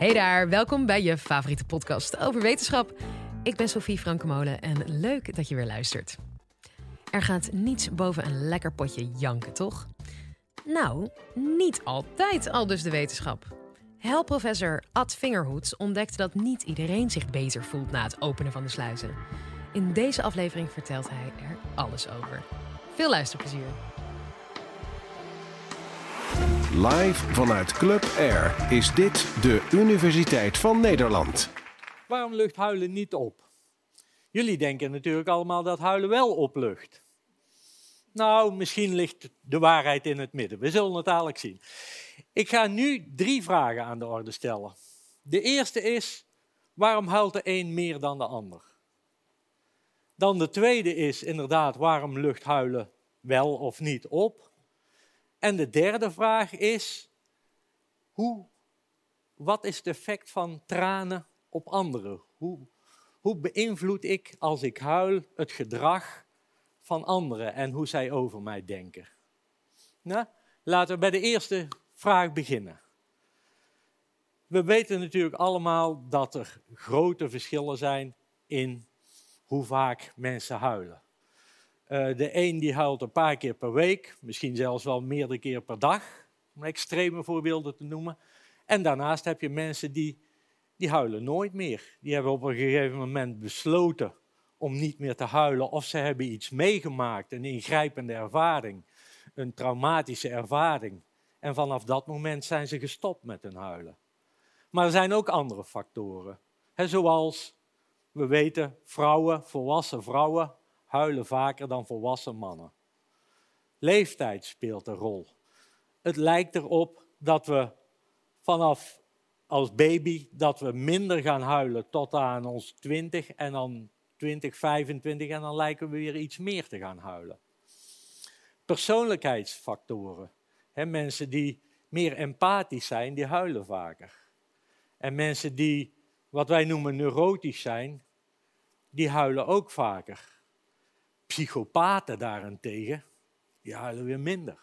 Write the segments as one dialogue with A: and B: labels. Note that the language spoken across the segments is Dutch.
A: Hey daar, welkom bij je favoriete podcast over wetenschap. Ik ben Sophie Frankemolen en leuk dat je weer luistert. Er gaat niets boven een lekker potje janken, toch? Nou, niet altijd, al dus de wetenschap. Helprofessor Ad Vingerhoets ontdekte dat niet iedereen zich beter voelt na het openen van de sluizen. In deze aflevering vertelt hij er alles over. Veel luisterplezier.
B: Live vanuit Club Air is dit de Universiteit van Nederland.
C: Waarom lucht huilen niet op? Jullie denken natuurlijk allemaal dat huilen wel oplucht. Nou, misschien ligt de waarheid in het midden. We zullen het dadelijk zien. Ik ga nu drie vragen aan de orde stellen. De eerste is, waarom huilt de een meer dan de ander? Dan de tweede is inderdaad, waarom lucht huilen wel of niet op? En de derde vraag is, hoe, wat is het effect van tranen op anderen? Hoe, hoe beïnvloed ik als ik huil het gedrag van anderen en hoe zij over mij denken? Nou, laten we bij de eerste vraag beginnen. We weten natuurlijk allemaal dat er grote verschillen zijn in hoe vaak mensen huilen. Uh, de een die huilt een paar keer per week, misschien zelfs wel meerdere keer per dag, om extreme voorbeelden te noemen. En daarnaast heb je mensen die, die huilen nooit meer. Die hebben op een gegeven moment besloten om niet meer te huilen of ze hebben iets meegemaakt, een ingrijpende ervaring, een traumatische ervaring. En vanaf dat moment zijn ze gestopt met hun huilen. Maar er zijn ook andere factoren. Zoals we weten, vrouwen, volwassen vrouwen, huilen vaker dan volwassen mannen. Leeftijd speelt een rol. Het lijkt erop dat we vanaf als baby dat we minder gaan huilen tot aan ons 20 en dan 20, 25 en dan lijken we weer iets meer te gaan huilen. Persoonlijkheidsfactoren. mensen die meer empathisch zijn, die huilen vaker. En mensen die wat wij noemen neurotisch zijn, die huilen ook vaker. Psychopaten daarentegen, huilen weer minder.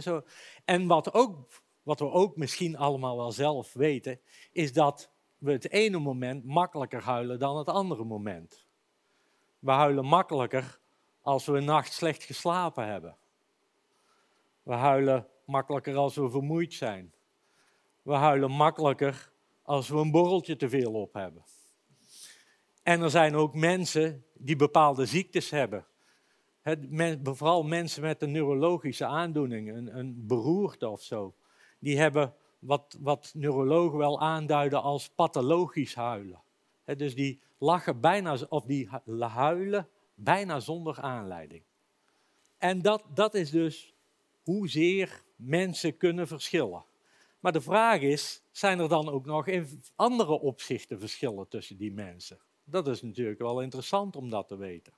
C: zo. En wat, ook, wat we ook misschien allemaal wel zelf weten, is dat we het ene moment makkelijker huilen dan het andere moment. We huilen makkelijker als we een nacht slecht geslapen hebben. We huilen makkelijker als we vermoeid zijn. We huilen makkelijker als we een borreltje te veel op hebben. En er zijn ook mensen die bepaalde ziektes hebben. vooral mensen met een neurologische aandoening, een, een beroerte of zo. Die hebben wat, wat neurologen wel aanduiden als pathologisch huilen. dus die lachen bijna, of die huilen bijna zonder aanleiding. En dat, dat is dus hoezeer mensen kunnen verschillen. Maar de vraag is, zijn er dan ook nog in andere opzichten verschillen tussen die mensen? Dat is natuurlijk wel interessant om dat te weten.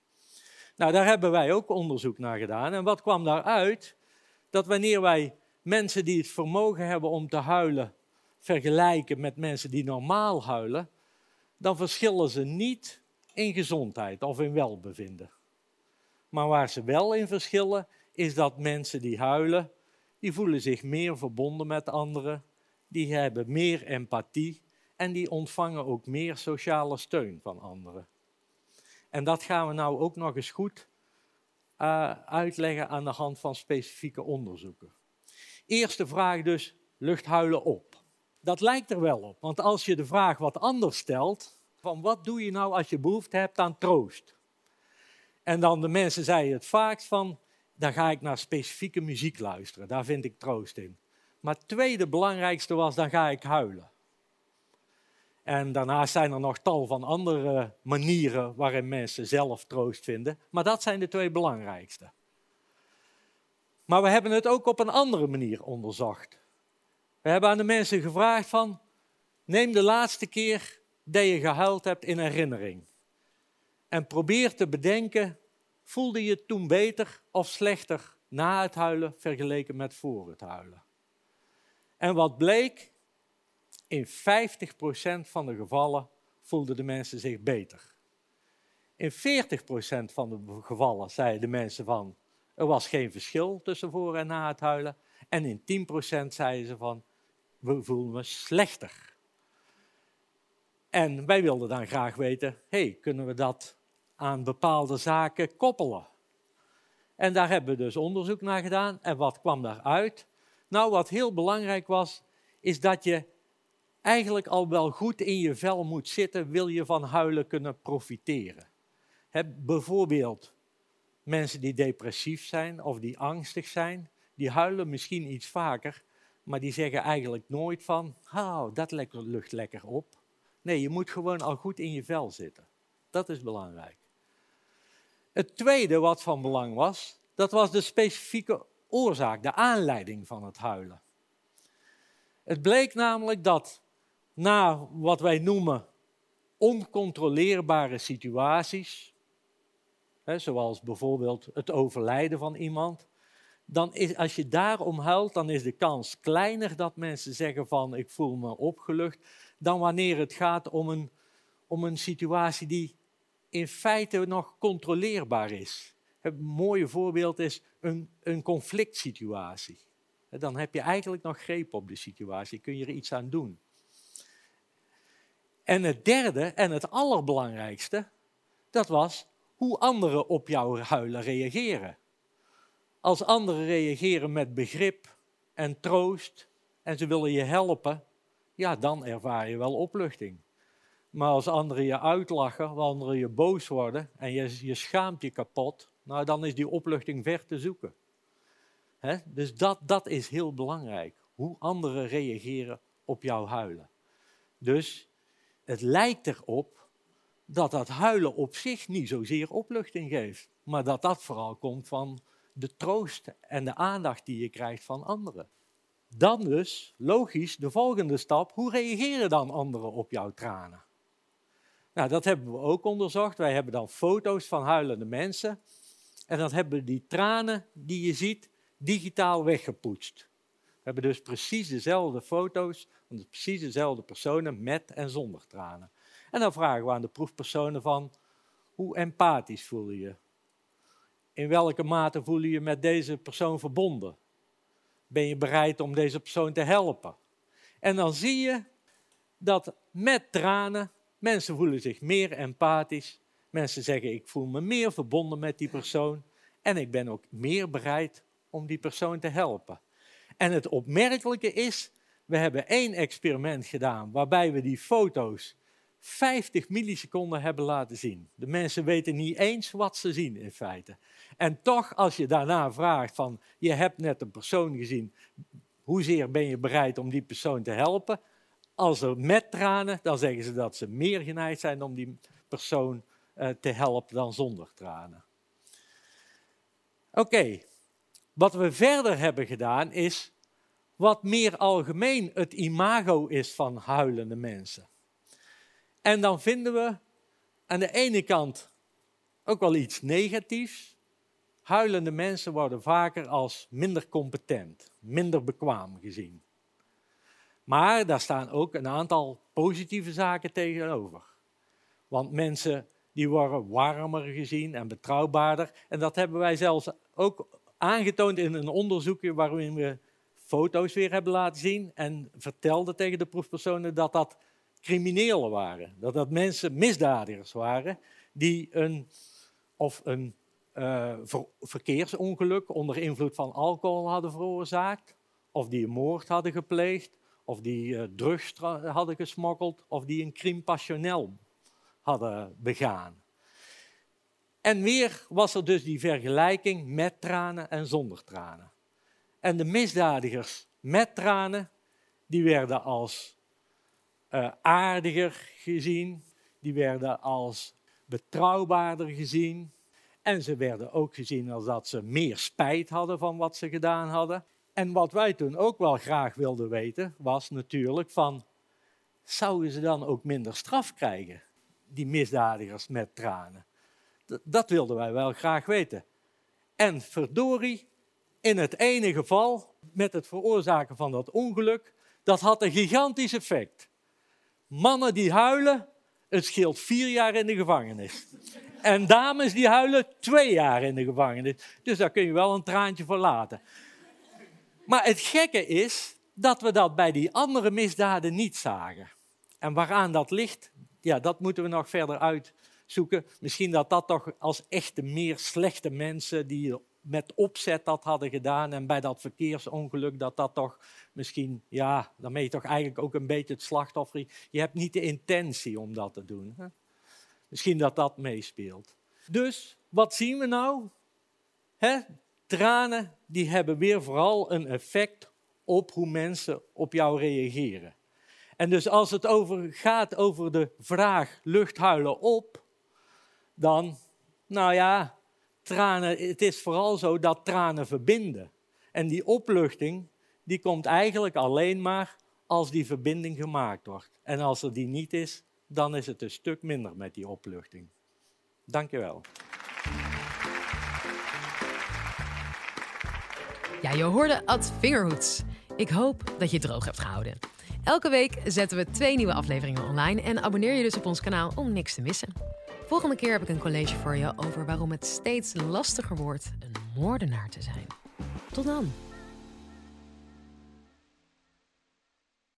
C: Nou, daar hebben wij ook onderzoek naar gedaan. En wat kwam daaruit? Dat wanneer wij mensen die het vermogen hebben om te huilen vergelijken met mensen die normaal huilen, dan verschillen ze niet in gezondheid of in welbevinden. Maar waar ze wel in verschillen, is dat mensen die huilen, die voelen zich meer verbonden met anderen, die hebben meer empathie en die ontvangen ook meer sociale steun van anderen. En dat gaan we nou ook nog eens goed uh, uitleggen aan de hand van specifieke onderzoeken. Eerste vraag dus, luchthuilen op. Dat lijkt er wel op, want als je de vraag wat anders stelt, van wat doe je nou als je behoefte hebt aan troost? En dan de mensen zeiden het vaakst van, dan ga ik naar specifieke muziek luisteren, daar vind ik troost in. Maar het tweede belangrijkste was, dan ga ik huilen. En daarnaast zijn er nog tal van andere manieren waarin mensen zelf troost vinden. Maar dat zijn de twee belangrijkste. Maar we hebben het ook op een andere manier onderzocht. We hebben aan de mensen gevraagd van, neem de laatste keer dat je gehuild hebt in herinnering. En probeer te bedenken, voelde je toen beter of slechter na het huilen vergeleken met voor het huilen? En wat bleek? In 50% van de gevallen voelden de mensen zich beter. In 40% van de gevallen zeiden de mensen van, er was geen verschil tussen voor en na het huilen. En in 10% zeiden ze van, we voelen me slechter En wij wilden dan graag weten, hey, kunnen we dat aan bepaalde zaken koppelen? En daar hebben we dus onderzoek naar gedaan. En wat kwam daaruit? Nou, wat heel belangrijk was, is dat je eigenlijk al wel goed in je vel moet zitten, wil je van huilen kunnen profiteren. bijvoorbeeld mensen die depressief zijn of die angstig zijn, die huilen misschien iets vaker, maar die zeggen eigenlijk nooit van, oh, dat lucht lekker op. Nee, je moet gewoon al goed in je vel zitten. Dat is belangrijk. Het tweede wat van belang was, dat was de specifieke oorzaak, de aanleiding van het huilen. Het bleek namelijk dat na wat wij noemen oncontroleerbare situaties, hè, zoals bijvoorbeeld het overlijden van iemand, dan is, als je daarom huilt, dan is de kans kleiner dat mensen zeggen van ik voel me opgelucht, dan wanneer het gaat om een, om een situatie die in feite nog controleerbaar is. Een mooie voorbeeld is een, een conflict situatie. Dan heb je eigenlijk nog greep op de situatie, kun je er iets aan doen. En het derde en het allerbelangrijkste, dat was hoe anderen op jouw huilen reageren. Als anderen reageren met begrip en troost en ze willen je helpen, ja, dan ervaar je wel opluchting. Maar als anderen je uitlachen, als anderen je boos worden en je, je schaamt je kapot, nou dan is die opluchting ver te zoeken. Dus dat, dat is heel belangrijk, hoe anderen reageren op jouw huilen. Dus het lijkt erop dat dat huilen op zich niet zozeer opluchting geeft, maar dat dat vooral komt van de troost en de aandacht die je krijgt van anderen. Dan dus, logisch, de volgende stap, hoe reageren dan anderen op jouw tranen? Nou, dat hebben we ook onderzocht. Wij hebben dan foto's van huilende mensen. En dan hebben we die tranen die je ziet digitaal weggepoetst. We hebben dus precies dezelfde foto's van precies dezelfde personen met en zonder tranen. En dan vragen we aan de proefpersonen van, hoe empathisch voel je je? In welke mate voel je je met deze persoon verbonden? Ben je bereid om deze persoon te helpen? En dan zie je dat met tranen mensen voelen zich meer empathisch. Mensen zeggen ik voel me meer verbonden met die persoon en ik ben ook meer bereid om die persoon te helpen. En het opmerkelijke is, we hebben één experiment gedaan waarbij we die foto's 50 milliseconden hebben laten zien. De mensen weten niet eens wat ze zien in feite. En toch, als je daarna vraagt van, je hebt net een persoon gezien, hoezeer ben je bereid om die persoon te helpen? Als er met tranen, dan zeggen ze dat ze meer geneigd zijn om die persoon uh, te helpen dan zonder tranen. Oké, wat we verder hebben gedaan is wat meer algemeen het imago is van huilende mensen. En dan vinden we aan de ene kant ook wel iets negatiefs. Huilende mensen worden vaker als minder competent, minder bekwaam gezien. Maar daar staan ook een aantal positieve zaken tegenover. Want mensen die worden warmer gezien en betrouwbaarder. En dat hebben wij zelfs ook aangetoond in een onderzoekje waarin we foto's weer hebben laten zien en vertelden tegen de proefpersonen dat dat criminelen waren. Dat dat mensen, misdadigers waren, die een, of een uh, verkeersongeluk onder invloed van alcohol hadden veroorzaakt, of die een moord hadden gepleegd, of die uh, drugs hadden gesmokkeld, of die een crime passionnel hadden begaan. En weer was er dus die vergelijking met tranen en zonder tranen. En de misdadigers met tranen, die werden als uh, aardiger gezien, die werden als betrouwbaarder gezien. En ze werden ook gezien als dat ze meer spijt hadden van wat ze gedaan hadden. En wat wij toen ook wel graag wilden weten, was natuurlijk van, zouden ze dan ook minder straf krijgen, die misdadigers met tranen? Dat, wilden wij wel graag weten. En verdorie, in het ene geval, met het veroorzaken van dat ongeluk, dat had een gigantisch effect. Mannen die huilen, het scheelt vier jaar in de gevangenis. En dames die huilen twee jaar in de gevangenis. Dus daar kun je wel een traantje voor laten. Maar het gekke is dat we dat bij die andere misdaden niet zagen. En waaraan dat ligt, ja, dat moeten we nog verder uitzoeken. Misschien dat dat toch als echte meer slechte mensen die met opzet dat hadden gedaan en bij dat verkeersongeluk dat dat toch misschien, ja, je toch eigenlijk ook een beetje het slachtoffer. Je hebt niet de intentie om dat te doen. Misschien dat dat meespeelt. Dus, wat zien we nou? Hè? Tranen die hebben weer vooral een effect op hoe mensen op jou reageren. En dus als het over gaat over de vraag lucht huilen op, dan, nou ja, tranen, het is vooral zo dat tranen verbinden. En die opluchting, die komt eigenlijk alleen maar als die verbinding gemaakt wordt. En als er die niet is, dan is het een stuk minder met die opluchting. Dank je wel.
A: Ja, je hoorde Ad Vingerhoeds. Ik hoop dat je het droog hebt gehouden. Elke week zetten we twee nieuwe afleveringen online en abonneer je dus op ons kanaal om niks te missen. Volgende keer heb ik een college voor je over waarom het steeds lastiger wordt een moordenaar te zijn. Tot dan!